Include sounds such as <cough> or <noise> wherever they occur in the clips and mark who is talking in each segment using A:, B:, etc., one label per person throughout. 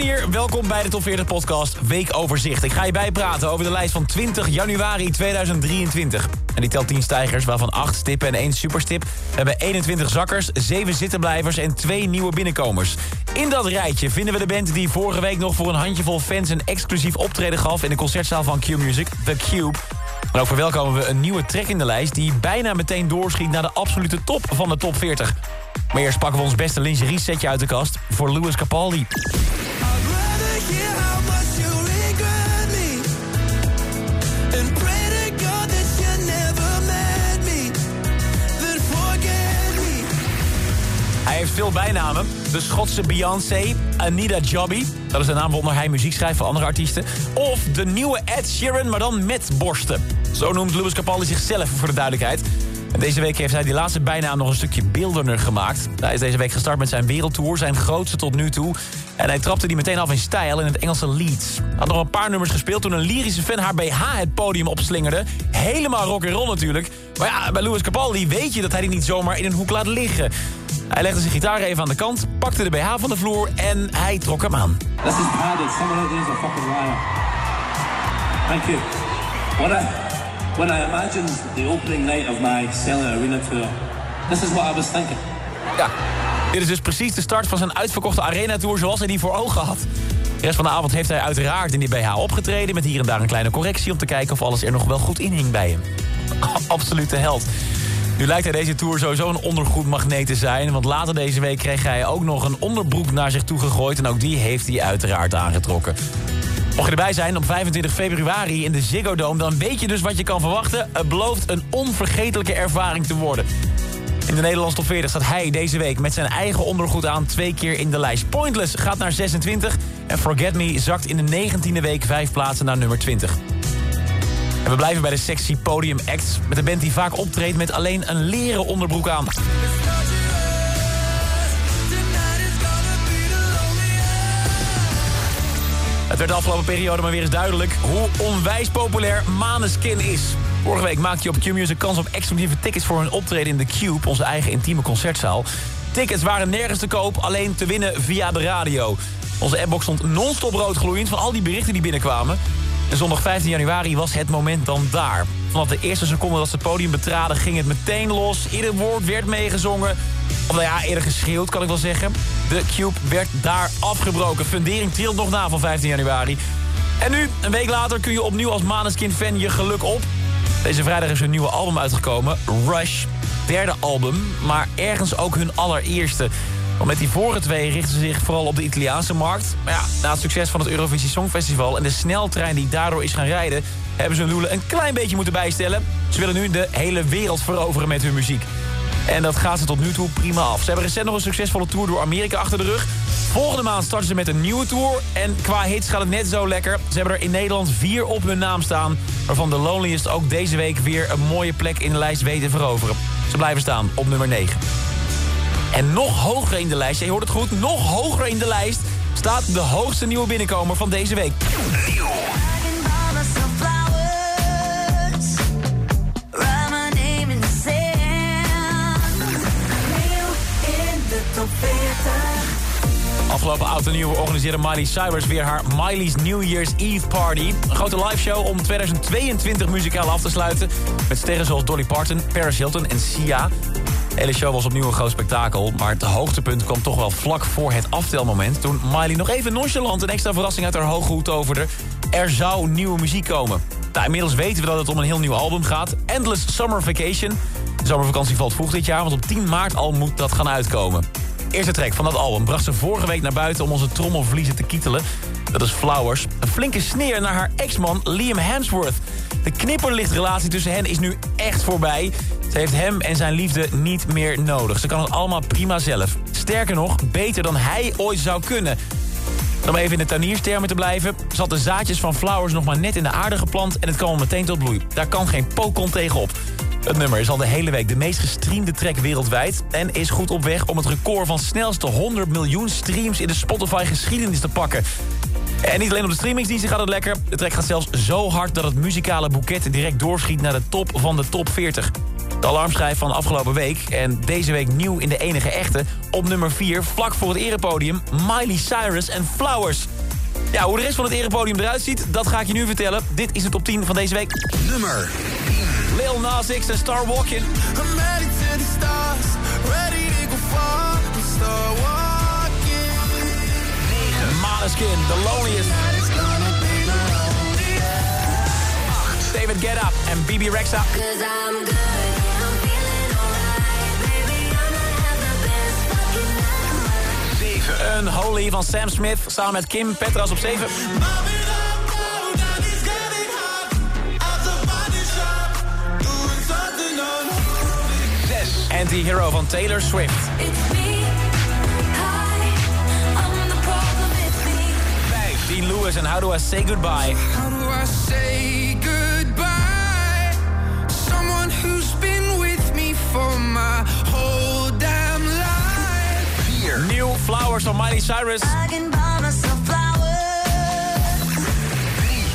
A: Hier. Welkom bij de Top 40 Podcast Weekoverzicht. Ik ga je bijpraten over de lijst van 20 januari 2023. En die telt 10 stijgers, waarvan 8 stippen en 1 superstip. We hebben 21 zakkers, 7 zittenblijvers en 2 nieuwe binnenkomers. In dat rijtje vinden we de band die vorige week nog voor een handjevol fans... een exclusief optreden gaf in de concertzaal van Q-Music, The Cube. En ook verwelkomen we een nieuwe track in de lijst... die bijna meteen doorschiet naar de absolute top van de top 40. Maar eerst pakken we ons beste lingerie setje uit de kast voor Louis Capaldi. Heeft veel bijnamen. De Schotse Beyoncé, Anita Jobby. Dat is de naam waaronder hij muziek schrijft voor andere artiesten. Of de nieuwe Ed Sheeran, maar dan met borsten. Zo noemt Louis Capaldi zichzelf voor de duidelijkheid. En deze week heeft hij die laatste bijnaam nog een stukje beeldener gemaakt. Hij is deze week gestart met zijn wereldtour, zijn grootste tot nu toe. En hij trapte die meteen af in stijl in het Engelse Leeds. Had nog een paar nummers gespeeld toen een lyrische fan haar BH het podium opslingerde. Helemaal rock and roll natuurlijk. Maar ja, bij Louis Capaldi weet je dat hij die niet zomaar in een hoek laat liggen. Hij legde zijn gitaar even aan de kant, pakte de BH van de vloer en hij trok hem aan.
B: This is padded. Someone out there is a fucking liar. Thank you. When I, when I imagined the opening night of my Cellar Arena tour, this is what I was thinking.
A: Ja, dit is dus precies de start van zijn uitverkochte arena-tour zoals hij die voor ogen had. De rest van de avond heeft hij uiteraard in die BH opgetreden... met hier en daar een kleine correctie om te kijken of alles er nog wel goed in hing bij hem. <laughs> Absolute held. Nu lijkt hij deze tour sowieso een ondergoedmagneet te zijn... want later deze week kreeg hij ook nog een onderbroek naar zich toe gegooid... en ook die heeft hij uiteraard aangetrokken. Mocht je erbij zijn op 25 februari in de Ziggo Dome... dan weet je dus wat je kan verwachten. Het belooft een onvergetelijke ervaring te worden. In de Nederlandse top 40 staat hij deze week met zijn eigen ondergoed aan... twee keer in de lijst. Pointless gaat naar 26 en Forget Me zakt in de 19e week... vijf plaatsen naar nummer 20. We blijven bij de sexy podium acts... met een band die vaak optreedt met alleen een leren onderbroek aan. Het werd de afgelopen periode maar weer eens duidelijk... hoe onwijs populair Maneskin is. Vorige week maakte je op Q-Music kans op exclusieve tickets... voor hun optreden in The Cube, onze eigen intieme concertzaal. Tickets waren nergens te koop, alleen te winnen via de radio. Onze appbox stond non-stop rood gloeiend van al die berichten die binnenkwamen. Zondag 15 januari was het moment dan daar. Vanaf de eerste seconde dat ze het podium betraden ging het meteen los. Ieder woord werd meegezongen. Of nou ja, eerder geschreeuwd kan ik wel zeggen. De Cube werd daar afgebroken. Fundering trilt nog na van 15 januari. En nu, een week later, kun je opnieuw als Maneskin-fan je geluk op. Deze vrijdag is hun nieuwe album uitgekomen, Rush. Derde album, maar ergens ook hun allereerste. Want met die vorige twee richten ze zich vooral op de Italiaanse markt. Maar ja, na het succes van het Eurovisie Songfestival... en de sneltrein die daardoor is gaan rijden... hebben ze hun doelen een klein beetje moeten bijstellen. Ze willen nu de hele wereld veroveren met hun muziek. En dat gaat ze tot nu toe prima af. Ze hebben recent nog een succesvolle tour door Amerika achter de rug. Volgende maand starten ze met een nieuwe tour. En qua hits gaat het net zo lekker. Ze hebben er in Nederland vier op hun naam staan. Waarvan The Loneliest ook deze week weer een mooie plek in de lijst weten veroveren. Ze blijven staan op nummer 9. En nog hoger in de lijst, je hoort het goed, nog hoger in de lijst... staat de hoogste nieuwe binnenkomer van deze week. Afgelopen oud en nieuw organiseerde Miley Cyrus weer haar Miley's New Year's Eve Party. Een grote liveshow om 2022 muzikaal af te sluiten. Met sterren zoals Dolly Parton, Paris Hilton en Sia. Hele show was opnieuw een groot spektakel. Maar het hoogtepunt kwam toch wel vlak voor het aftelmoment... toen Miley nog even nonchalant een extra verrassing uit haar hoge toverde. Er zou nieuwe muziek komen. Nou, inmiddels weten we dat het om een heel nieuw album gaat. Endless Summer Vacation. De zomervakantie valt vroeg dit jaar, want op 10 maart al moet dat gaan uitkomen. Eerste track van dat album bracht ze vorige week naar buiten om onze trommelvliezen te kietelen. Dat is Flowers. Een flinke sneer naar haar ex-man Liam Hemsworth. De knipperlichtrelatie tussen hen is nu echt voorbij. Ze heeft hem en zijn liefde niet meer nodig. Ze kan het allemaal prima zelf. Sterker nog, beter dan hij ooit zou kunnen. Om even in de tuinierstermen te blijven... zat de zaadjes van Flowers nog maar net in de aarde geplant... en het kwam meteen tot bloei. Daar kan geen pokon tegenop. Het nummer is al de hele week de meest gestreamde track wereldwijd... en is goed op weg om het record van snelste 100 miljoen streams... in de Spotify-geschiedenis te pakken. En niet alleen op de streamingsdiensten gaat het lekker. De track gaat zelfs zo hard dat het muzikale boeket direct doorschiet... naar de top van de top 40. De alarmschrijf van afgelopen week en deze week nieuw in de enige echte... op nummer 4, vlak voor het erepodium, Miley Cyrus en Flowers... Ja, hoe de rest van het erepodium eruit ziet, dat ga ik je nu vertellen. Dit is de top 10 van deze week.
C: Nummer
A: Lil Nas X en Star Walking.
D: I'm ready to the stars, ready to go far
A: Een Holy van Sam Smith samen met Kim Petras op 7.
D: Mobbing up, oh, now it's getting hot. At the body shop, doing something unholy.
A: Anti-Hero van Taylor Swift.
E: It's me. Hi, I'm the problem, it's me.
A: Dean Lewis en How Do I Say Goodbye.
D: How do I say
A: Flowers van Miley Cyrus.
E: I can buy myself flowers.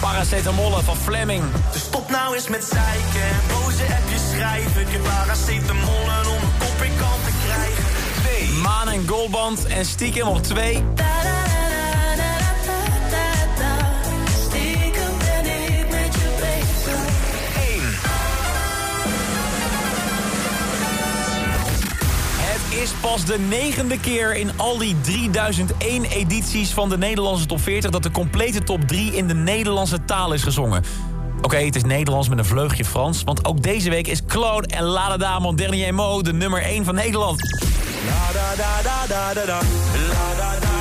A: Paracetamol van Fleming.
F: Dus stop nou eens met zeiken en boze appjes schrijven. Ik heb om mijn kop in kant te krijgen. Nee.
A: Maan en Goldband en Stiekem op 2.
E: Da-da-da-da-da-da-da.
A: Is pas de negende keer in al die 3001 edities van de Nederlandse top 40... dat de complete top 3 in de Nederlandse taal is gezongen. Oké, het is Nederlands met een vleugje Frans... want ook deze week is Claude en La Dernier Mo de nummer 1 van Nederland.
F: La da da da da da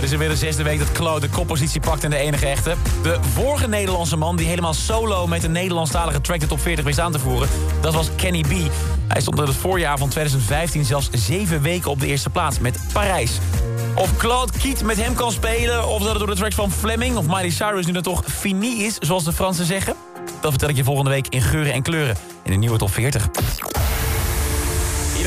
A: Het is weer de zesde week dat Claude de koppositie pakt in de enige echte. De vorige Nederlandse man die helemaal solo met een Nederlandstalige track de top 40 wist aan te voeren... dat was Kenny B. Hij stond in het voorjaar van 2015 zelfs zeven weken op de eerste plaats met Parijs. Of Claude Kiet met hem kan spelen... of dat het door de tracks van Fleming of Miley Cyrus nu dan toch fini is, zoals de Fransen zeggen... dat vertel ik je volgende week in geuren en kleuren in de nieuwe top 40.